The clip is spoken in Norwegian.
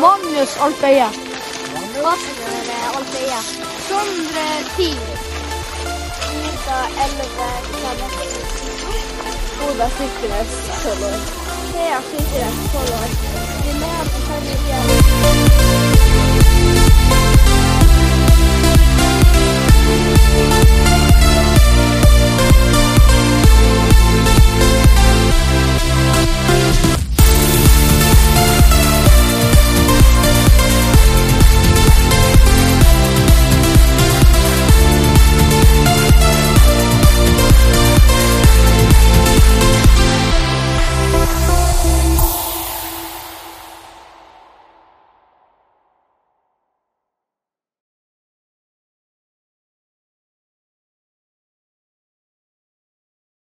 Magnus Alpeie. Kasper Alfeie. Sondre Tier. Ida Elleve Oda Sikkenes, tolv år. Thea Sikkenes, tolv år. Linnea Petersen